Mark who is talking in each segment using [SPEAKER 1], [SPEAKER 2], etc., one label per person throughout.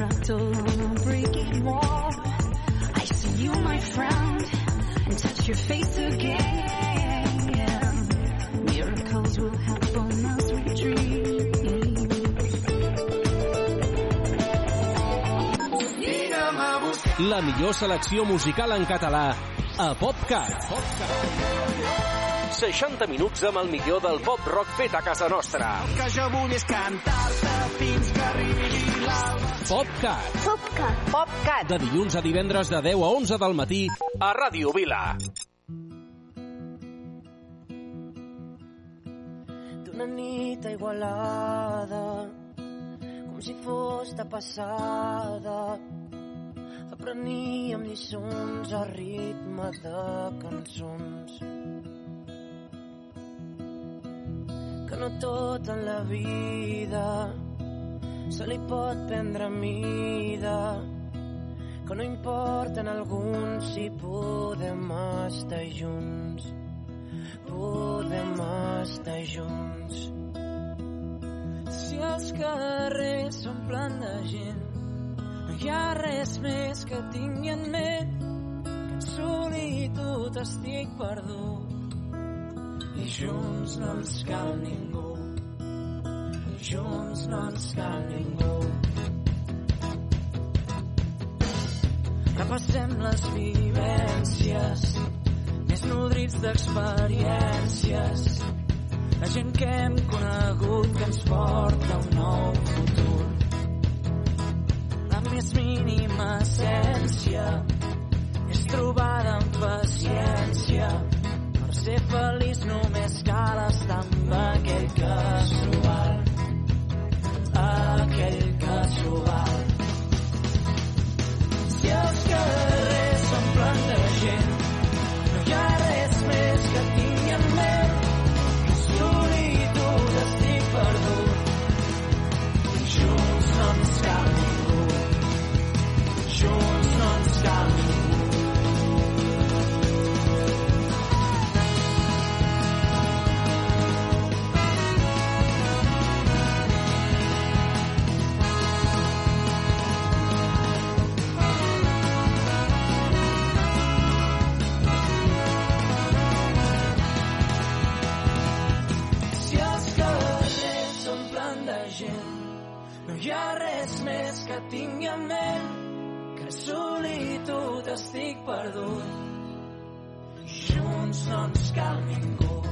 [SPEAKER 1] fractal on a breaking wall. I see you, my friend, and touch your face again. Miracles will happen as we dream.
[SPEAKER 2] La millor selecció musical en català a PopCat. 60 minuts amb el millor del pop rock fet a casa nostra.
[SPEAKER 3] El que jo vull és cantar-te fins que arribi l'alba.
[SPEAKER 2] PopCat.
[SPEAKER 4] PopCat. PopCat.
[SPEAKER 2] De dilluns a divendres de 10 a 11 del matí a Ràdio Vila.
[SPEAKER 5] D'una nit Igualada com si fos de passada apreníem lliçons a ritme de cançons que no tot en la vida se li pot prendre mida que no importa en alguns si podem estar junts. Podem estar junts.
[SPEAKER 1] Si els carrers s'omplen de gent, no hi ha res més que tingui en ment que en solitud estic perdut. I junts no ens cal ningú, i junts no ens cal ningú. Repassem les vivències, més nodrits d'experiències, la gent que hem conegut que ens porta un nou futur. La més mínima essència és trobada amb paciència. Per ser feliç només cal estar solitud estic perdut. Junts no ens cal ningú,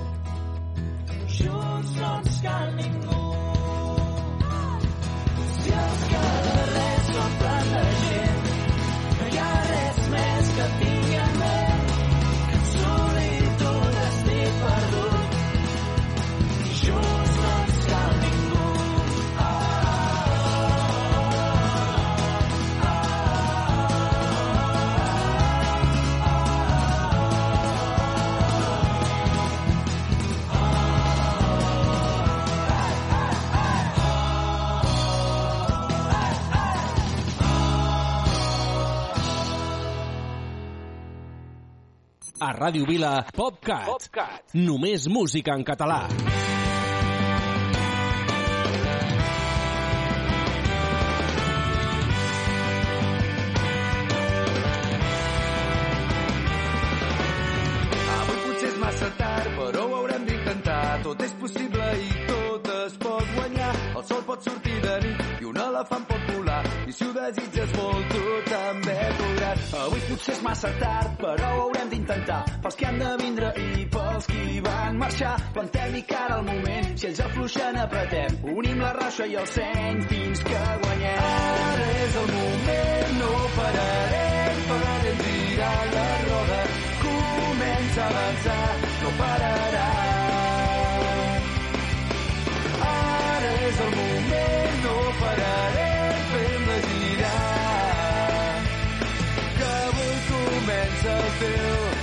[SPEAKER 1] junts no ens cal ningú.
[SPEAKER 2] A Ràdio Vila, PopCat. PopCat. Només música en català.
[SPEAKER 3] Avui potser és massa tard, però ho haurem d'intentar. Tot és possible i tot es pot guanyar. El sol pot sortir de nit i un elefant pot volar. I si ho desitges molt, massa tard, però ho haurem d'intentar. Pels que han de vindre i pels qui van marxar. Plantem-hi cara al moment, si ells afluixen apretem. Unim la raixa i el seny fins que guanyem. Ara és el moment, no pararem, farem girar la roda. Comença a avançar, no pararà. Ara és el moment, no pararem, comença el teu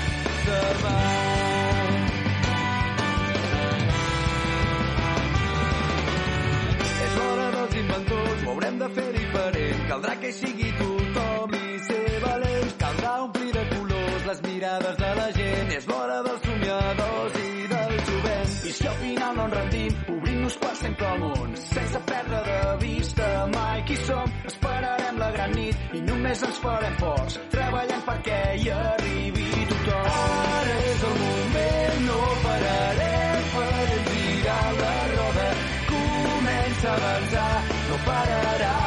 [SPEAKER 3] dels inventors, ho de fer diferent. Caldrà que hi sigui tothom i ser valents. Caldrà omplir de colors les mirades de la gent. És l'hora dels somiadors i del jovent. I si al final no ens rendim, obrim-nos per sempre
[SPEAKER 6] comuns, sense perdre de vista mai qui som. Esperarem només ens farem forts, treballant perquè hi arribi tothom. Ara és el moment, no pararem per girar la roda. Comença a avançar, no pararà.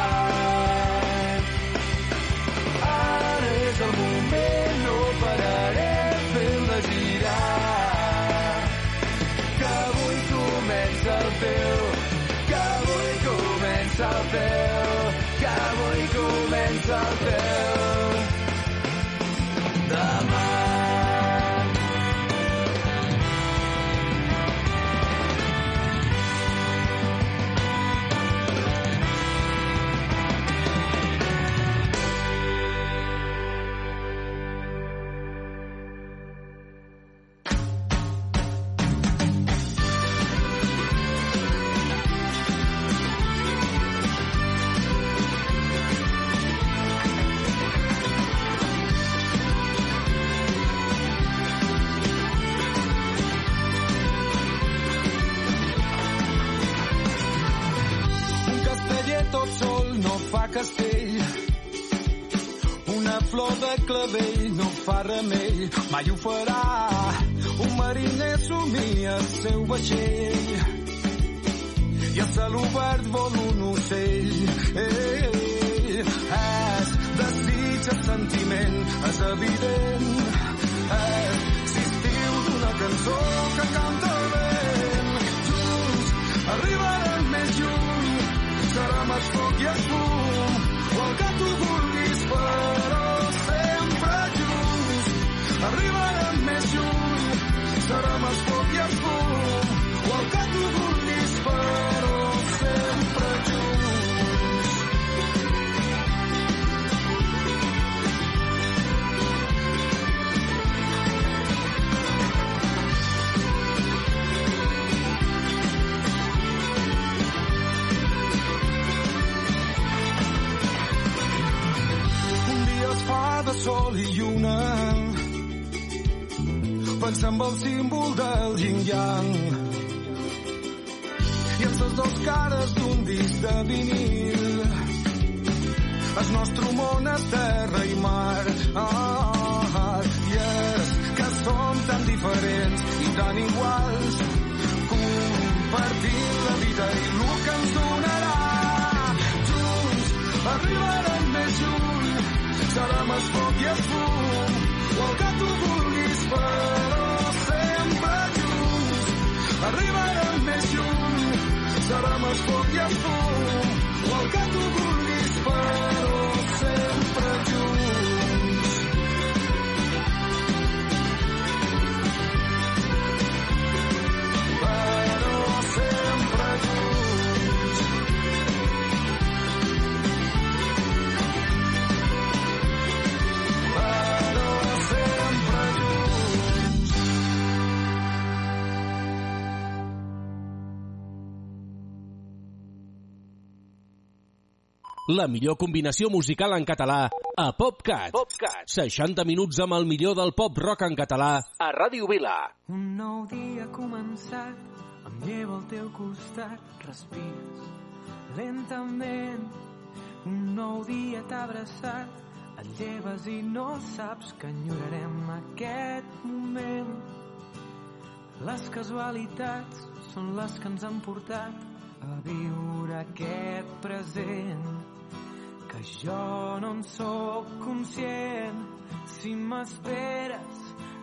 [SPEAKER 6] Clavell no fa remei, mai ho farà. Un mariner somia el seu vaixell. I a cel obert vol un ocell. Ei, és desig, és sentiment, és evident. És l'estiu d'una cançó que canta el vent. Junts arribarem més lluny, serem el foc i el lluna pensar en el símbol del yin-yang i els les dos cares d'un disc de vinil. El nostre món és terra i mar. Ah, i és que som tan diferents i tan iguals. Compartint la vida i el que ens donarà. Junts arribarem més lluny serem el foc i el fum o el que tu vulguis però sempre junts arribarem més lluny serem el foc i fum o el que tu vulguis però
[SPEAKER 2] La millor combinació musical en català a PopCat. PopCat. 60 minuts amb el millor del pop rock en català a Ràdio Vila.
[SPEAKER 7] Un nou dia ha començat, em llevo al teu costat, respires lentament. Un nou dia t'ha abraçat, et lleves i no saps que enyorarem aquest moment. Les casualitats són les que ens han portat a viure aquest present que jo no en sóc conscient. Si m'esperes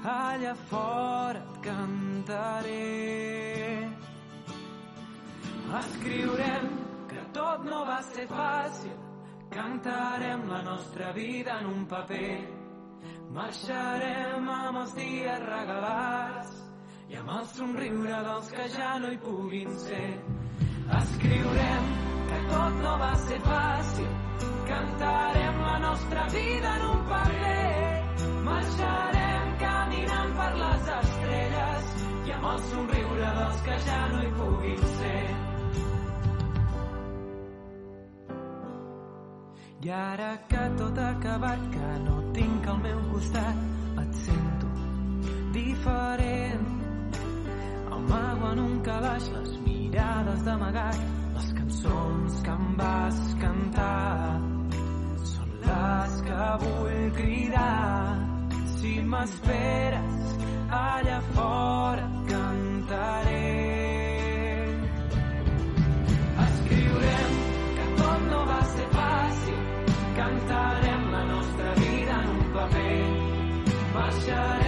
[SPEAKER 7] allà fora et cantaré. Escriurem que tot no va ser fàcil. Cantarem la nostra vida en un paper. Marxarem amb els dies regalats i amb el somriure dels que ja no hi puguin ser. Escriurem tot no va ser fàcil. Cantarem la nostra vida en un paper marxarem caminant per les estrelles i amb el somriure dels que ja no hi puguin ser. I ara que tot ha acabat, que no tinc al meu costat, et sento diferent. Amago en un calaix les mirades d'amagat, les cançons que em vas cantar són les que vull cridar. Si m'esperes allà fora et cantaré. Escriurem que tot no va ser fàcil, cantarem la nostra vida en un paper. Marxarem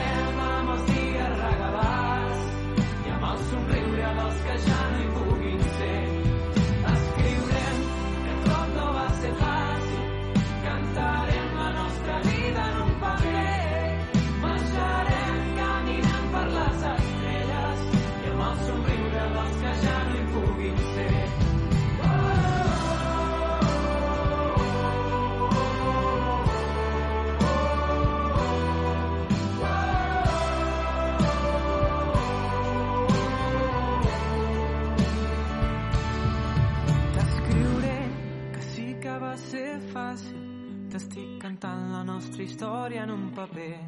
[SPEAKER 7] Cantant la nostra història en un paper.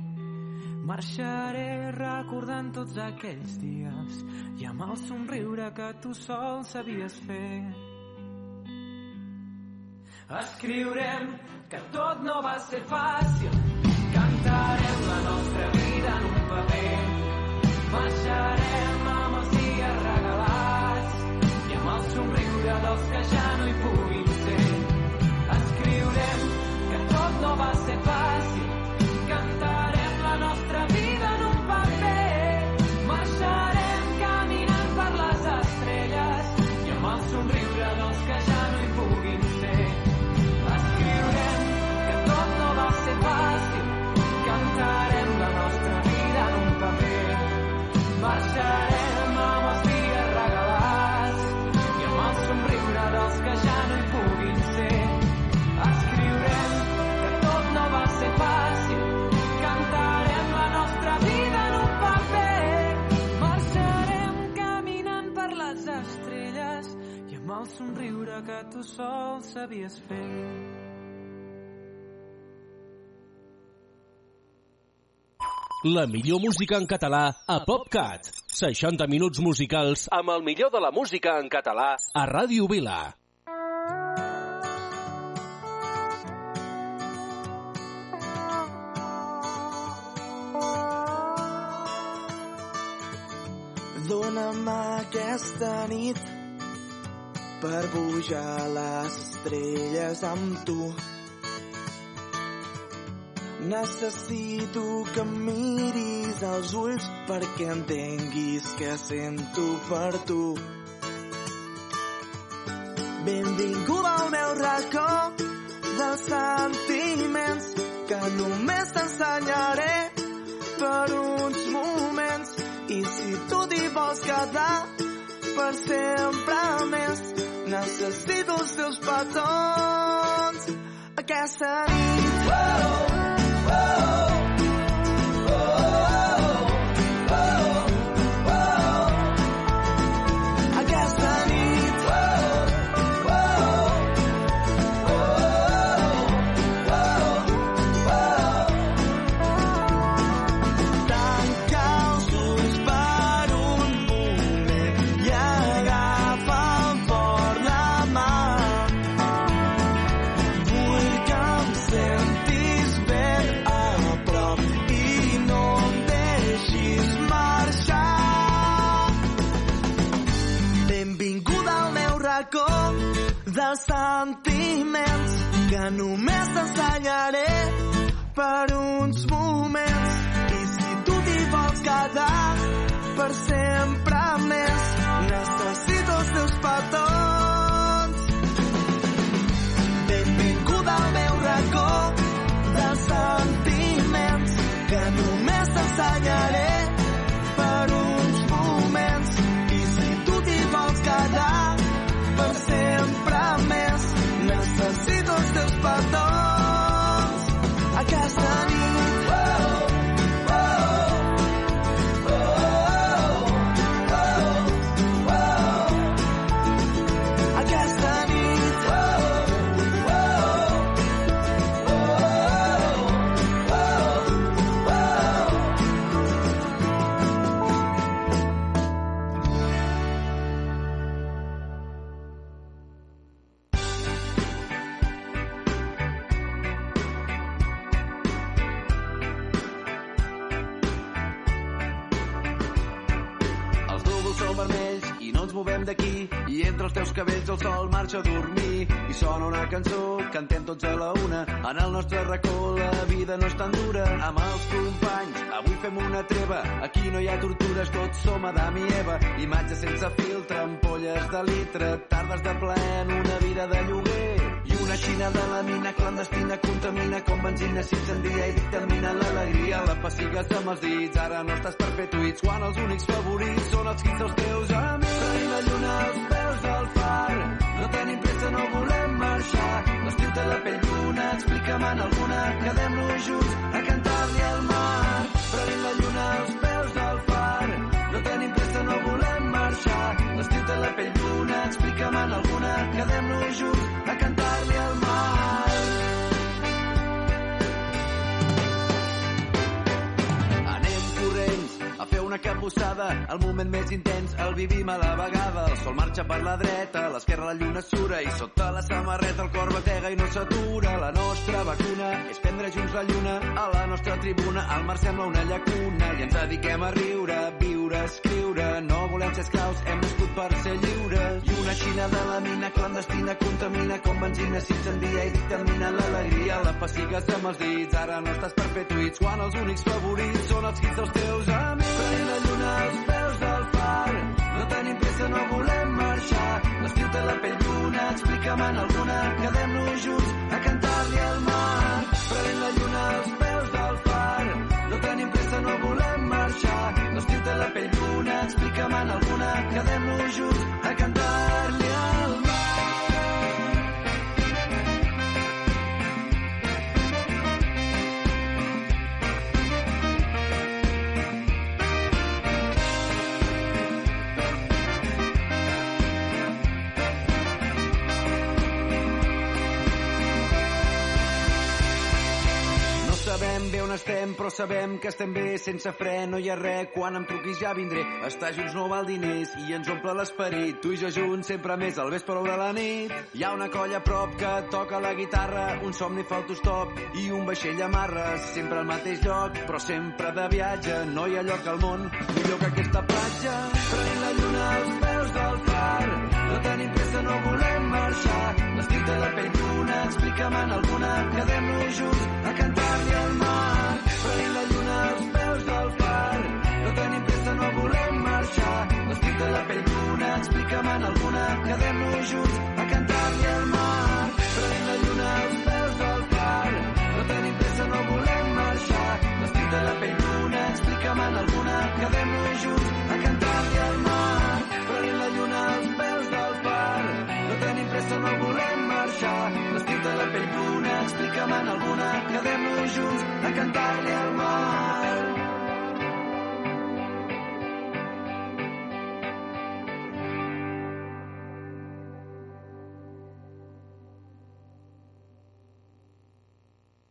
[SPEAKER 7] Marxaré recordant tots aquells dies i amb el somriure que tu sol sabies fer. Escriurem que tot no va ser fàcil. Somriure que tu sol sabies fer.
[SPEAKER 2] La millor música en català a PopCat. 60 minuts musicals amb el millor de la música en català a Ràdio Vila.
[SPEAKER 8] Dóna'm aquesta nit per pujar les estrelles amb tu. Necessito que em miris als ulls perquè entenguis que sento per tu. Benvinguda al meu racó dels sentiments que només t'ensenyaré per uns moments i si tu t'hi vols quedar per sempre més necessito els teus petons t'ensenyaré per uns moments. I si tu t'hi vols quedar per sempre més necessito els teus petons. Benvinguda al meu racó dels sentiments que només t'ensenyaré
[SPEAKER 3] vermells i no ens movem d'aquí. I entre els teus cabells el sol marxa a dormir. I sona una cançó, cantem tots a la una. En el nostre racó la vida no és tan dura. Amb els companys, avui fem una treva. Aquí no hi ha tortures, tots som Adam i Eva. Imatges sense filtre, ampolles de litre. Tardes de plaer en una vida de lloguer. I una xina de la mina clandestina contamina com benzina s'incendia i dictamina l'alegria. La pessigues amb els dits, ara no estàs per fer tuits quan els únics favorits són els quins dels teus amics. Tenim la lluna als peus del far, no tenim pressa, no volem marxar. L'estiu té la pell d'una, explica'm en alguna, quedem-nos junts a cantar-li al mar. Prenent la lluna als peus del far, no tenim pressa, no volem marxar. L'estiu té la pell d'una, explica'm en alguna, quedem-nos junts a cantar-li una cabussada. El moment més intens el vivim a la vegada. El sol marxa per la dreta, a l'esquerra la lluna sura i sota la samarreta el cor batega i no s'atura. La nostra vacuna és prendre junts la lluna. A la nostra tribuna el mar sembla una llacuna i ens dediquem a riure, viure, escriure. No volem ser esclaus, hem nascut per ser lliures. I una xina de la mina clandestina contamina com benzina s'incendia i dictamina l'alegria. La pessigues amb els dits, ara no estàs per fer tuits quan els únics favorits són els quins dels teus amics. La lluna als peus del far, no tenim pressa, no volem marxar. L'estiu té la pell d'una, explica'm en alguna, quedem-nos junts a cantar-li al mar. Prenent la lluna als peus del far, no tenim pressa, no volem marxar. L'estiu té la pell d'una, explica'm en alguna, quedem-nos junts a cantar-li sabem però sabem que estem bé, sense fre, no hi ha res. Quan em truquis ja vindré. Estar junts no val diners i ens omple l'esperit. Tu i jo junts, sempre més al vespre o de la nit. Hi ha una colla a prop que toca la guitarra, un somni fa autostop i un vaixell amarres. Sempre al mateix lloc, però sempre de viatge. No hi ha lloc al món millor que aquesta platja. Prenent la lluna als peus del far, no tenim pressa, no volem marxar. Té la pell d'una, explica'm en alguna, quedem-nos junts a cantar-li al mar. En alguna, quedem-nos junts a cantar-li al mar. Prenent la lluna als peus del far, no tenim pressa, no volem marxar. L'estiu té la pell d'una, explica'm en alguna, quedem-nos junts a cantar-li al mar. Prenent la lluna als peus del far, no tenim pressa, no volem marxar. L'estiu té la pell d'una, explica'm en alguna, quedem-nos junts a cantar-li al mar.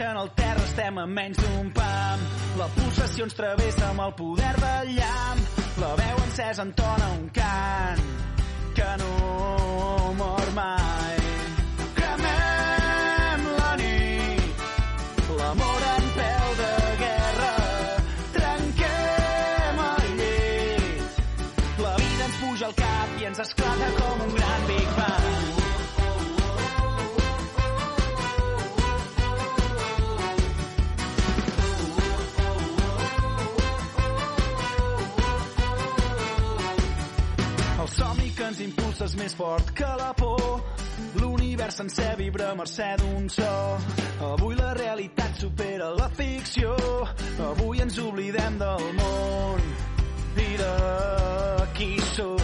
[SPEAKER 9] Peus deixen el terra, estem a menys d'un pam. La pulsació ens travessa amb el poder del llamp. La veu encesa entona un cant que no mor mai. Cremem la nit, l'amor en peu de guerra. Trenquem el llit, la vida ens puja al cap i ens esclata com un gran Big Bang. És més fort que la por. L'univers sencer vibra a mercè d'un so. Avui la realitat supera la ficció. Avui ens oblidem del món i de qui som.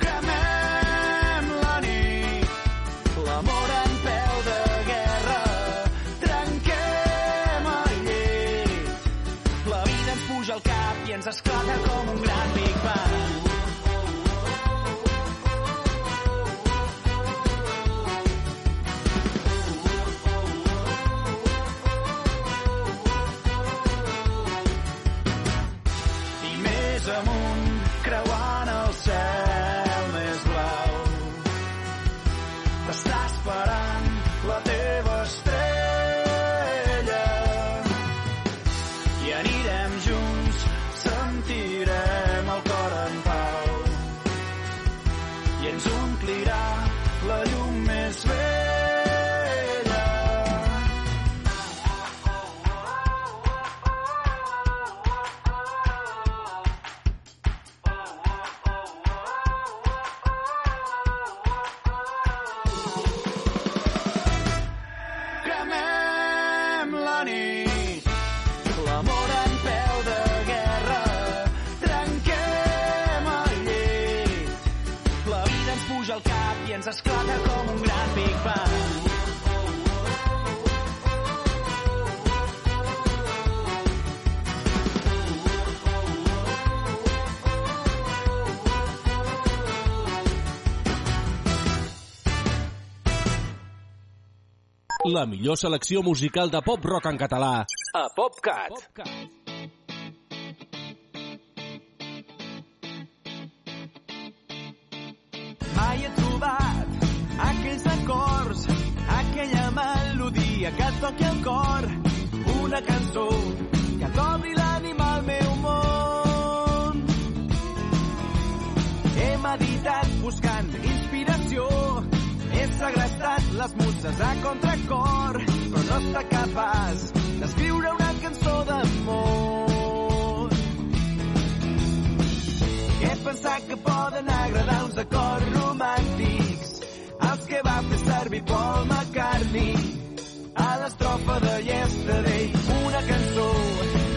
[SPEAKER 9] Cremem la nit, l'amor en peu de guerra. Trenquem el llit,
[SPEAKER 3] com un gran Big i ens omplirà la llum més vella. La
[SPEAKER 2] millor selecció musical de pop-rock en català a PopCat.
[SPEAKER 3] Mai he trobat aquells acords, aquella melodia que et toqui el cor, una cançó que t'obri l'ànima al meu món. He meditat buscant inspiració, he segrestat les muses a contracor, però no està capaç d'escriure una cançó d'amor. He pensat que poden agradar uns acords romàntics els que va fer servir Paul McCartney. A l'estrofa de Yesterday una cançó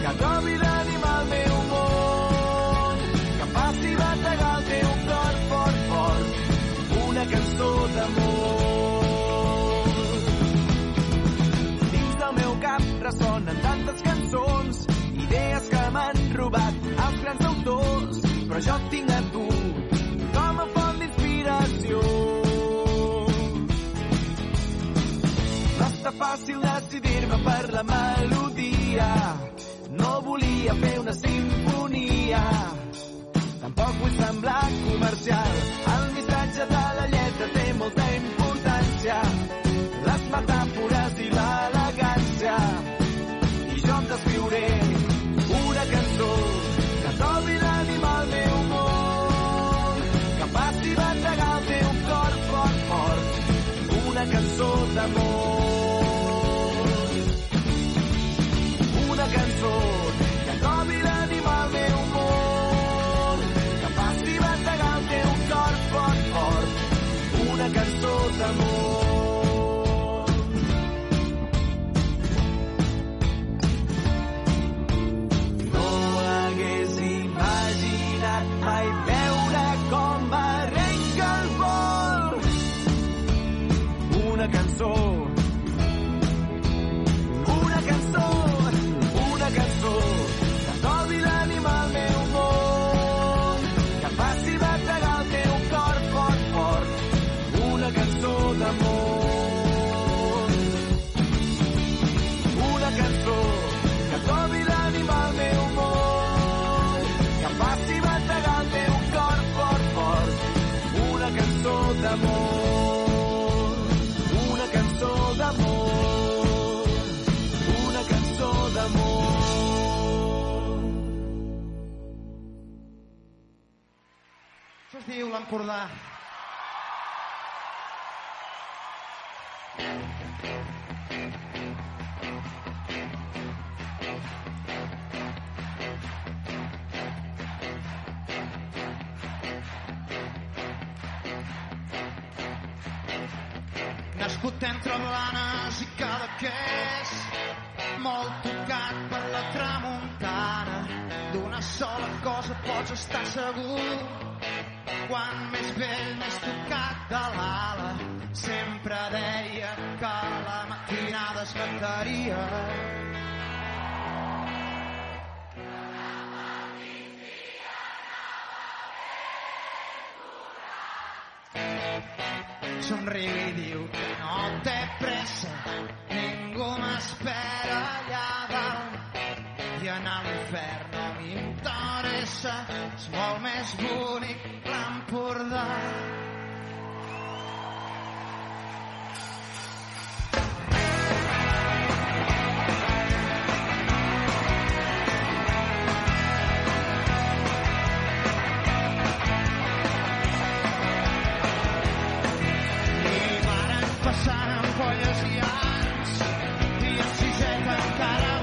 [SPEAKER 3] que trobi l'ànima al meu món. Que faci bategar el teu cor fort, fort. Una cançó d'amor ressonen tantes cançons idees que m'han robat els grans autors però jo tinc a tu com a font d'inspiració. Va estar fàcil decidir-me per la melodia. No volia fer una sinfonia. Tampoc vull semblar comercial. El missatge de la lletra té molta importància. Les metàfores cançó
[SPEAKER 10] l'Empordà. Nascut entre blanes i cadaqués, molt tocat per la tramuntana. D'una sola cosa pots estar segur, quan més vell, més tocat de l'ala, sempre deia que la màquina descantaria. Somriu i diu que no té pressa, ningú m'espera allà dalt. I anar a l'infern no m'interessa, és molt més bonic ampolles i anys i el siseta encara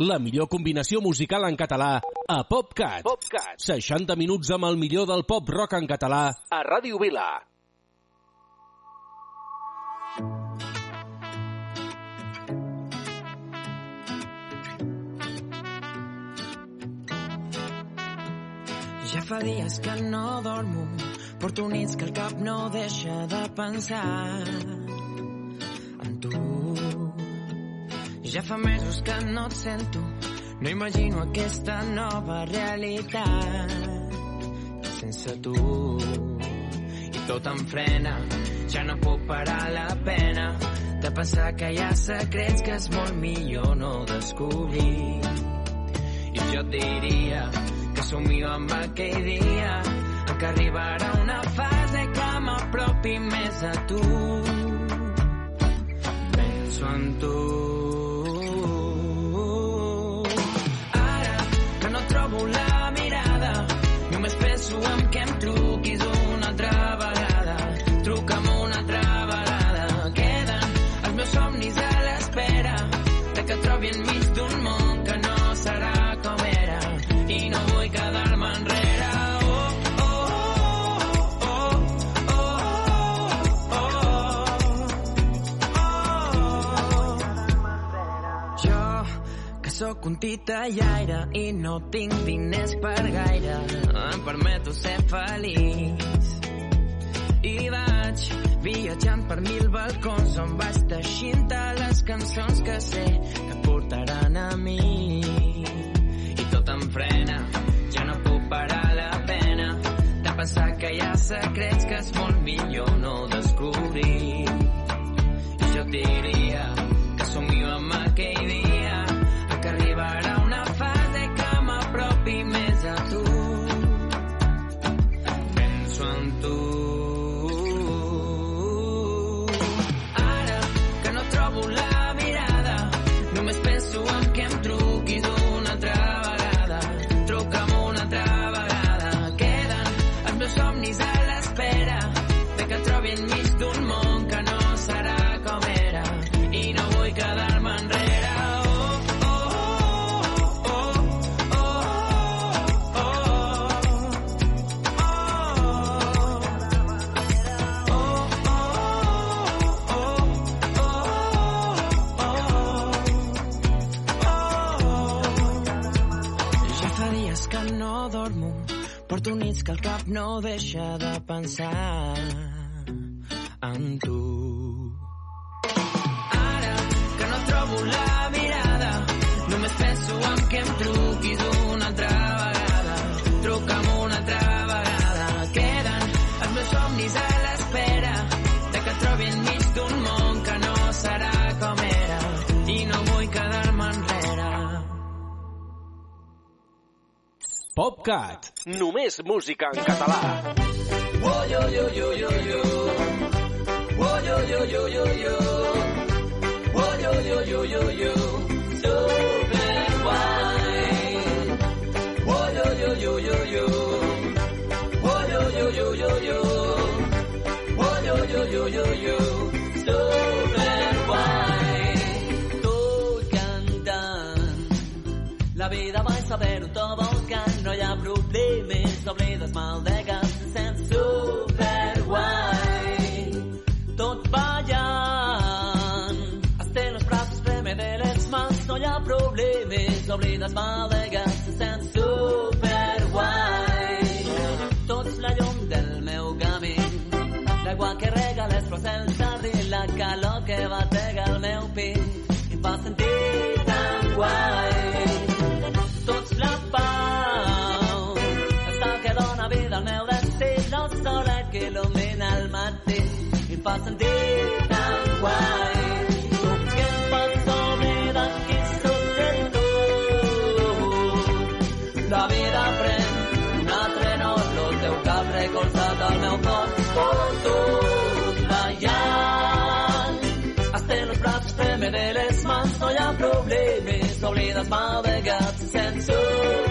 [SPEAKER 10] La
[SPEAKER 2] millor combinació musical en català a PopCat.
[SPEAKER 11] PopCat.
[SPEAKER 2] 60 minuts amb el millor del pop rock en català.
[SPEAKER 11] A Ràdio Vila.
[SPEAKER 7] Ja fa dies que no dormo, porto nits que el cap no deixa de pensar Ja fa mesos que no et sento, no imagino aquesta nova realitat sense tu. I tot em frena, ja no puc parar la pena de pensar que hi ha secrets que és molt millor no descobrir. I jo et diria que somio amb aquell dia en què arribarà una fase que m'apropi més a tu. Penso en tu. Penso en que sóc un titellaire i no tinc diners per gaire, em permeto ser feliç. I vaig viatjant per mil balcons on vaig teixint les cançons que sé que portaran a mi. I tot em frena, ja no puc parar la pena de pensar que hi ha secrets que és molt millor no descobrir. I jo diria que somio amb aquell més
[SPEAKER 2] música en català.
[SPEAKER 12] Oh, yo, yo, yo, yo, yo. Oh, yo, yo, yo, yo, yo. Oh, yo, yo, yo, yo, yo. Super guai. Oh, yo, yo, yo, yo, yo. Oh, yo, yo, yo, yo, yo. Oh, yo, yo, yo, yo, yo. Super guai. Tot cantant, la vida va saber-ho tot que no hi ha problemes, oblides mal de cap, sents superguai. Tot ballant, estén els braços, preme de les mans, no hi ha problemes, oblides mal de cap, sents superguai. Tot és la llum del meu camí, l'aigua que rega les flors, la calor que batega el meu pit, em fa sentir tan guai. the mother got sent to.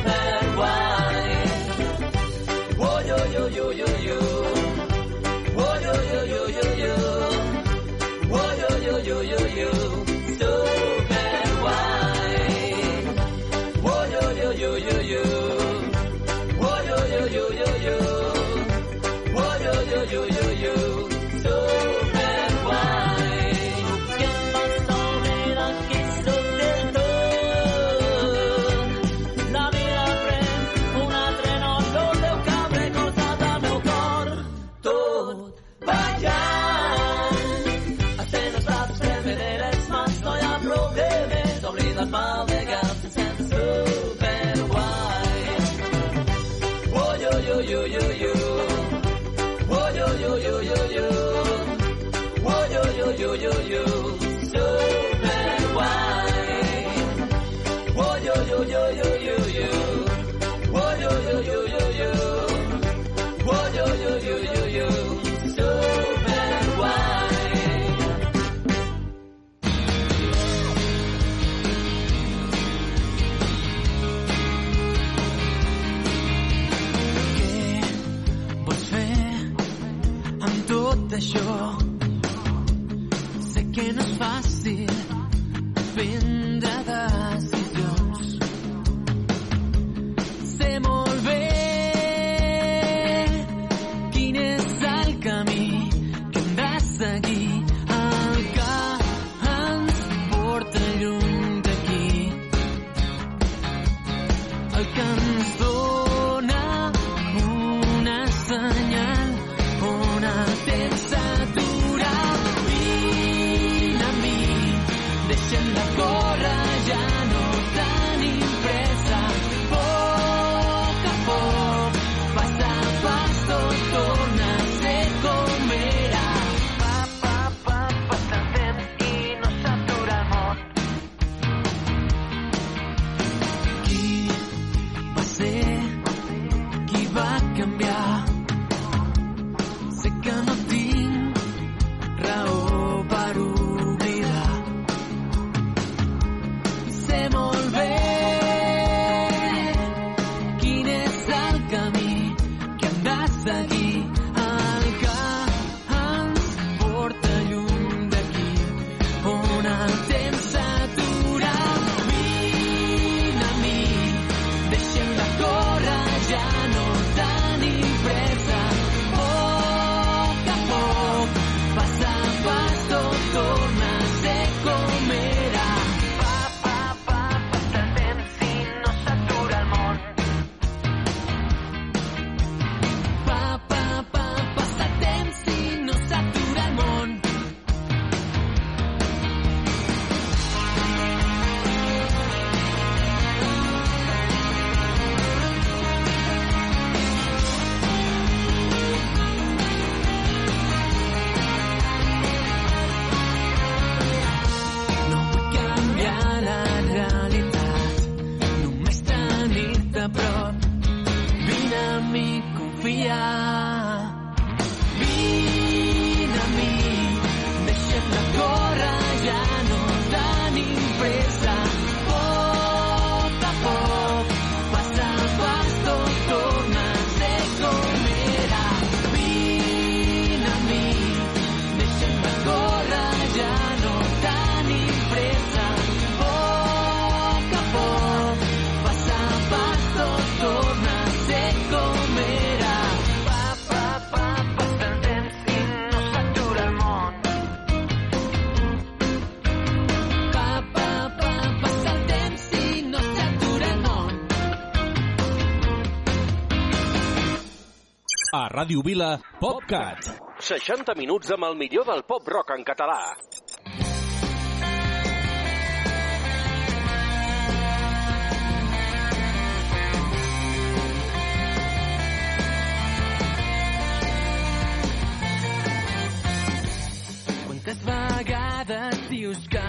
[SPEAKER 12] això
[SPEAKER 2] Ràdio Vila, PopCat. 60 minuts amb el millor del pop-rock en català.
[SPEAKER 7] Quantes vegades dius que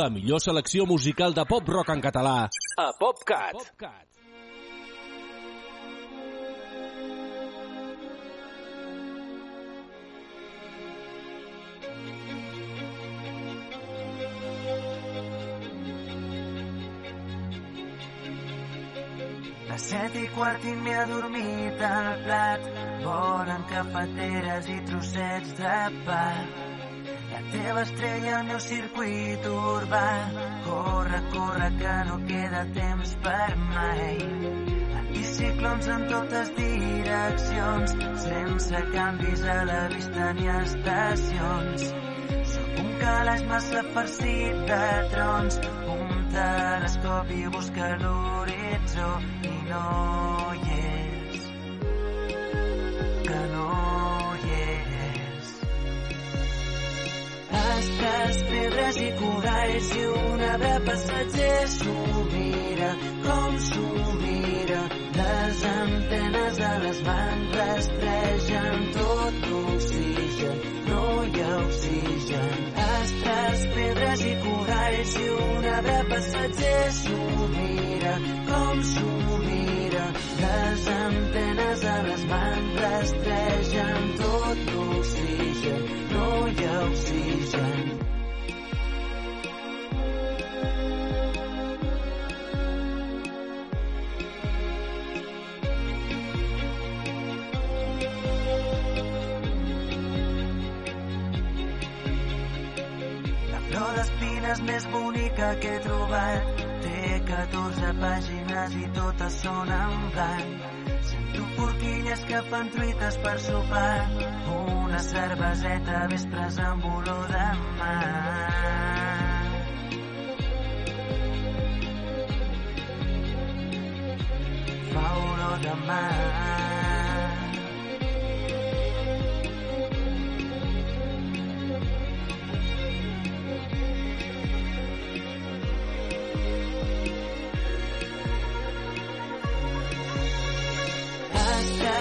[SPEAKER 8] La
[SPEAKER 2] millor selecció musical de pop-rock en català a PopCat. PopCat.
[SPEAKER 11] A set i quart i m'he adormit al plat. Volen cafeteres i trossets de pa. La teva estrella al meu circuit urbà. Corre, corre, que no queda temps per mai. Anticiclons en totes direccions, sense canvis a la vista ni estacions. Sóc un calaix massa farcit de trons, un telescopi busca l'horitzó i no Astres, pedres i coralls i una de passatger s'ho mira, com s'ho mira. Les antenes a les mans rastregen tot l'oxigen, no hi ha oxigen. Astres, pedres i coralls i una de passatger s'ho mira, com s'ho mira. Les antenes a les mans rastregen tot l'oxigen, no hi ha oxigen. La flor d'espines més bonica que he trobat 14 pàgines i totes són en blanc. Sento forquilles que fan truites per sopar, una cerveseta vespres amb olor de mar. Fa olor de mar.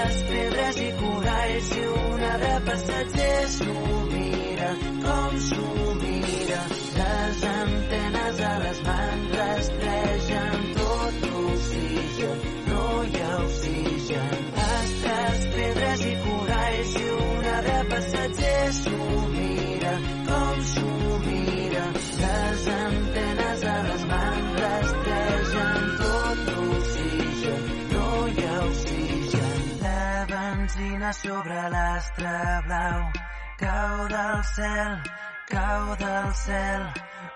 [SPEAKER 11] Astres, pedres i coralls i una de passatgers s'ho mira, com s'ho mira. Les antenes a les mans rastregen tot l'oxigen, no hi ha oxigen. Astres, pedres i coralls i una de passatgers s'ho sobre l'astre blau cau del cel, cau del cel.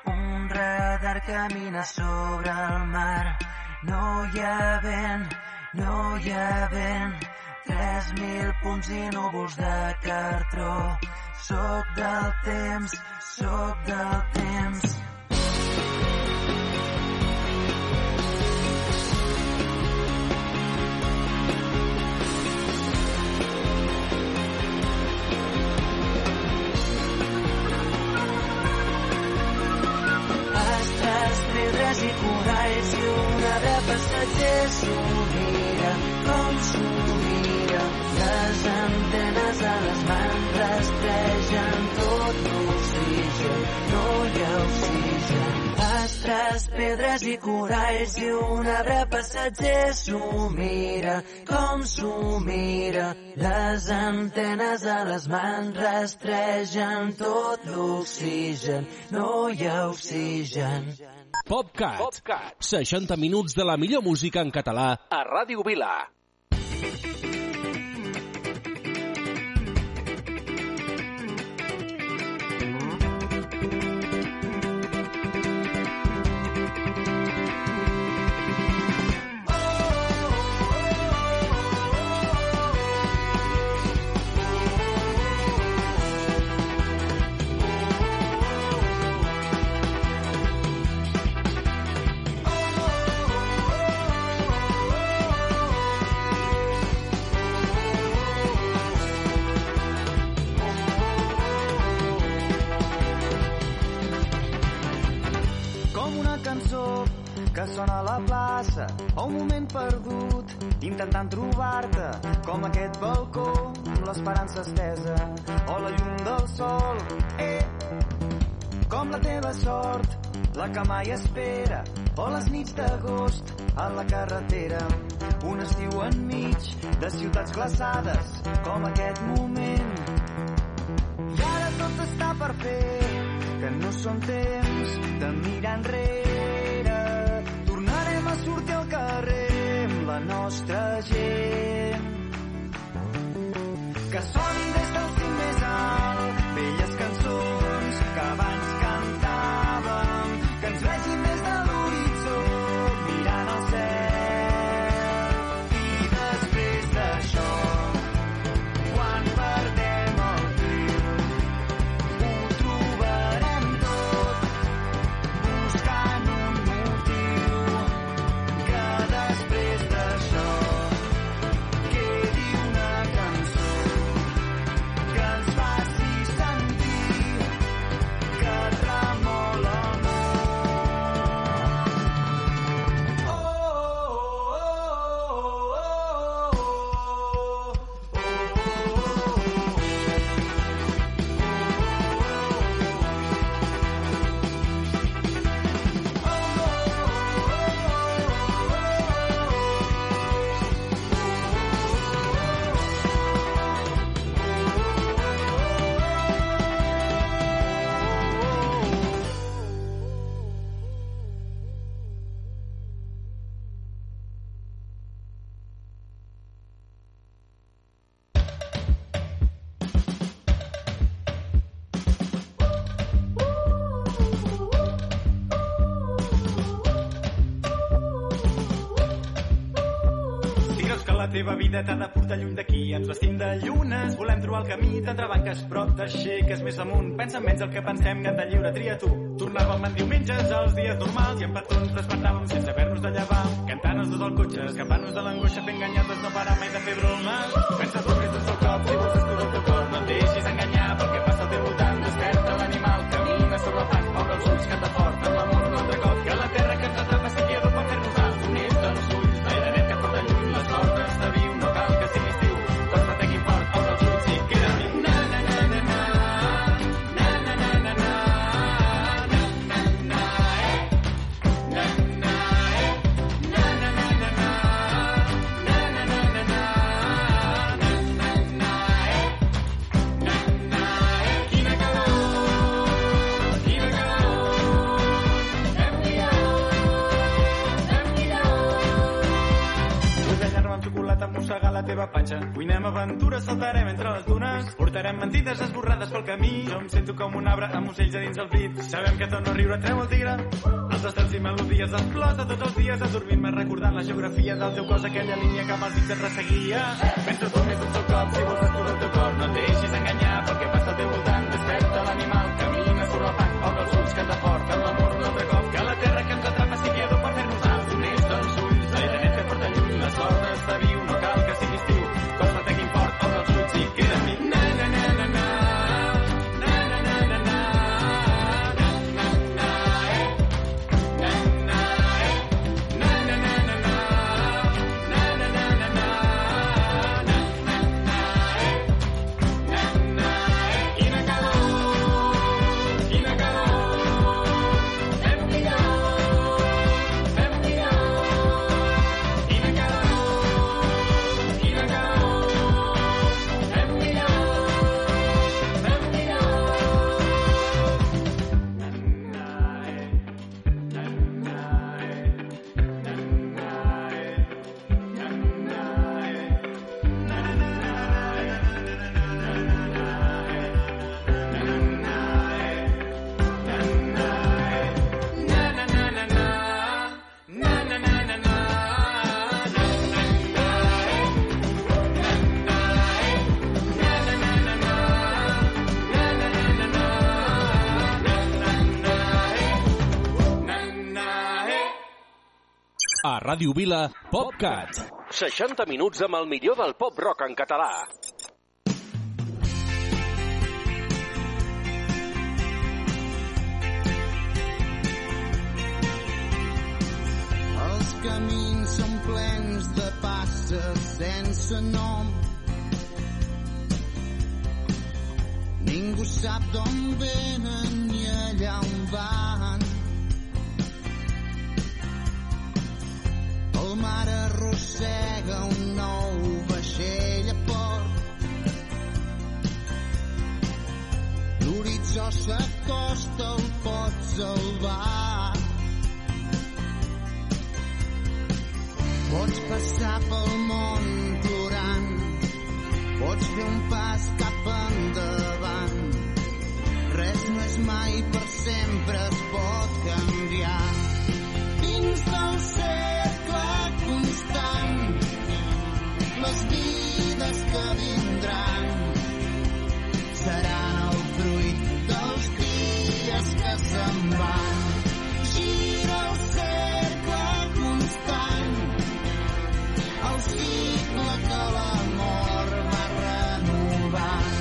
[SPEAKER 11] Un radar camina sobre el mar. No hi ha vent, no hi ha vent. 3.000 punts i núvols de cartró. Soc del temps, soc del temps. Pedres i coralls i una de passatgers s'ho mira, com s'ho mira. Les antenes Astres, pedres i coralls i un arbre passatger s'ho mira, com s'ho mira. Les antenes a les mans rastregen tot l'oxigen, no hi ha oxigen.
[SPEAKER 2] PopCat. PopCat. 60 minuts de la millor música en català a Ràdio Vila.
[SPEAKER 3] O un moment perdut intentant trobar-te com aquest balcó l'esperança estesa o la llum del sol eh, com la teva sort
[SPEAKER 8] la que mai espera, o les nits d'agost a la carretera. Un estiu enmig de ciutats glaçades, com aquest moment. I ara tot està per fer, que no són temps
[SPEAKER 9] vida t'ha de portar lluny d'aquí, ens vestim de llunes, volem trobar el camí d'entrebanques prop d'aixeques més amunt. Pensa menys el que pensem, gat de lliure, tria tu. Tornàvem en diumenges als dies normals i en petons despertàvem sense haver-nos de llevar. Cantant els dos al cotxe, escapant-nos de l'angoixa, fent ganyades, no parar mai de fer bromes. Pensa tu Portarem mentides esborrades pel camí. Jo em sento com un arbre amb ocells a dins el pit. Sabem que tot no riure treu el tigre. Els estels i melodies dels plors de tots els dies. Adormint-me recordant la geografia del teu cos, aquella línia que amb els dits et resseguia. Tu més d'un sol cop, si vols escurar el teu cor. No et deixis enganyar pel que passa al teu voltant. Desperta l'animal,
[SPEAKER 2] Ràdio Vila, PopCat. 60 minuts amb el millor del pop rock en català.
[SPEAKER 10] Els camins són plens de passes sense nom. Ningú sap d'on venen ni allà on van. El mar arrossega un nou vaixell a port. L'horitzó s'acosta, el pot salvar. Pots passar pel món plorant, pots fer un pas cap endavant. Res no és mai per sempre, es pot canviar. Dins del cercle que vindran seran el fruit dels dies que se'n van. Gira el cercle constant, el cicle que l'amor va renovant.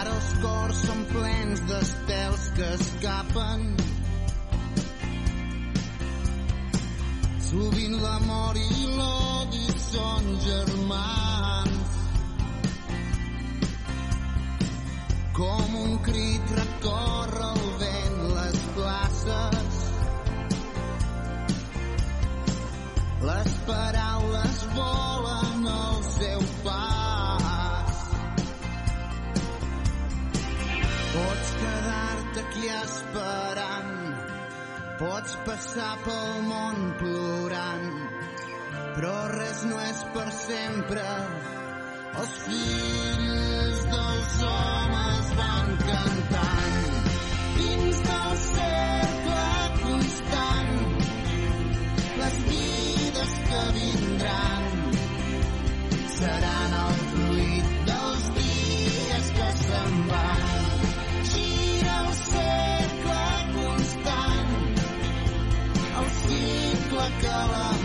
[SPEAKER 10] Ara els cors són plens d'estels que escapen. Sovint l'amor i l'odi són germans. Com un crit recorre el vent les places. Les paraules volen al seu pas. Pots quedar-te aquí esperant, pots passar pel món plorant, però res no és per sempre. Els fills dels homes cicle que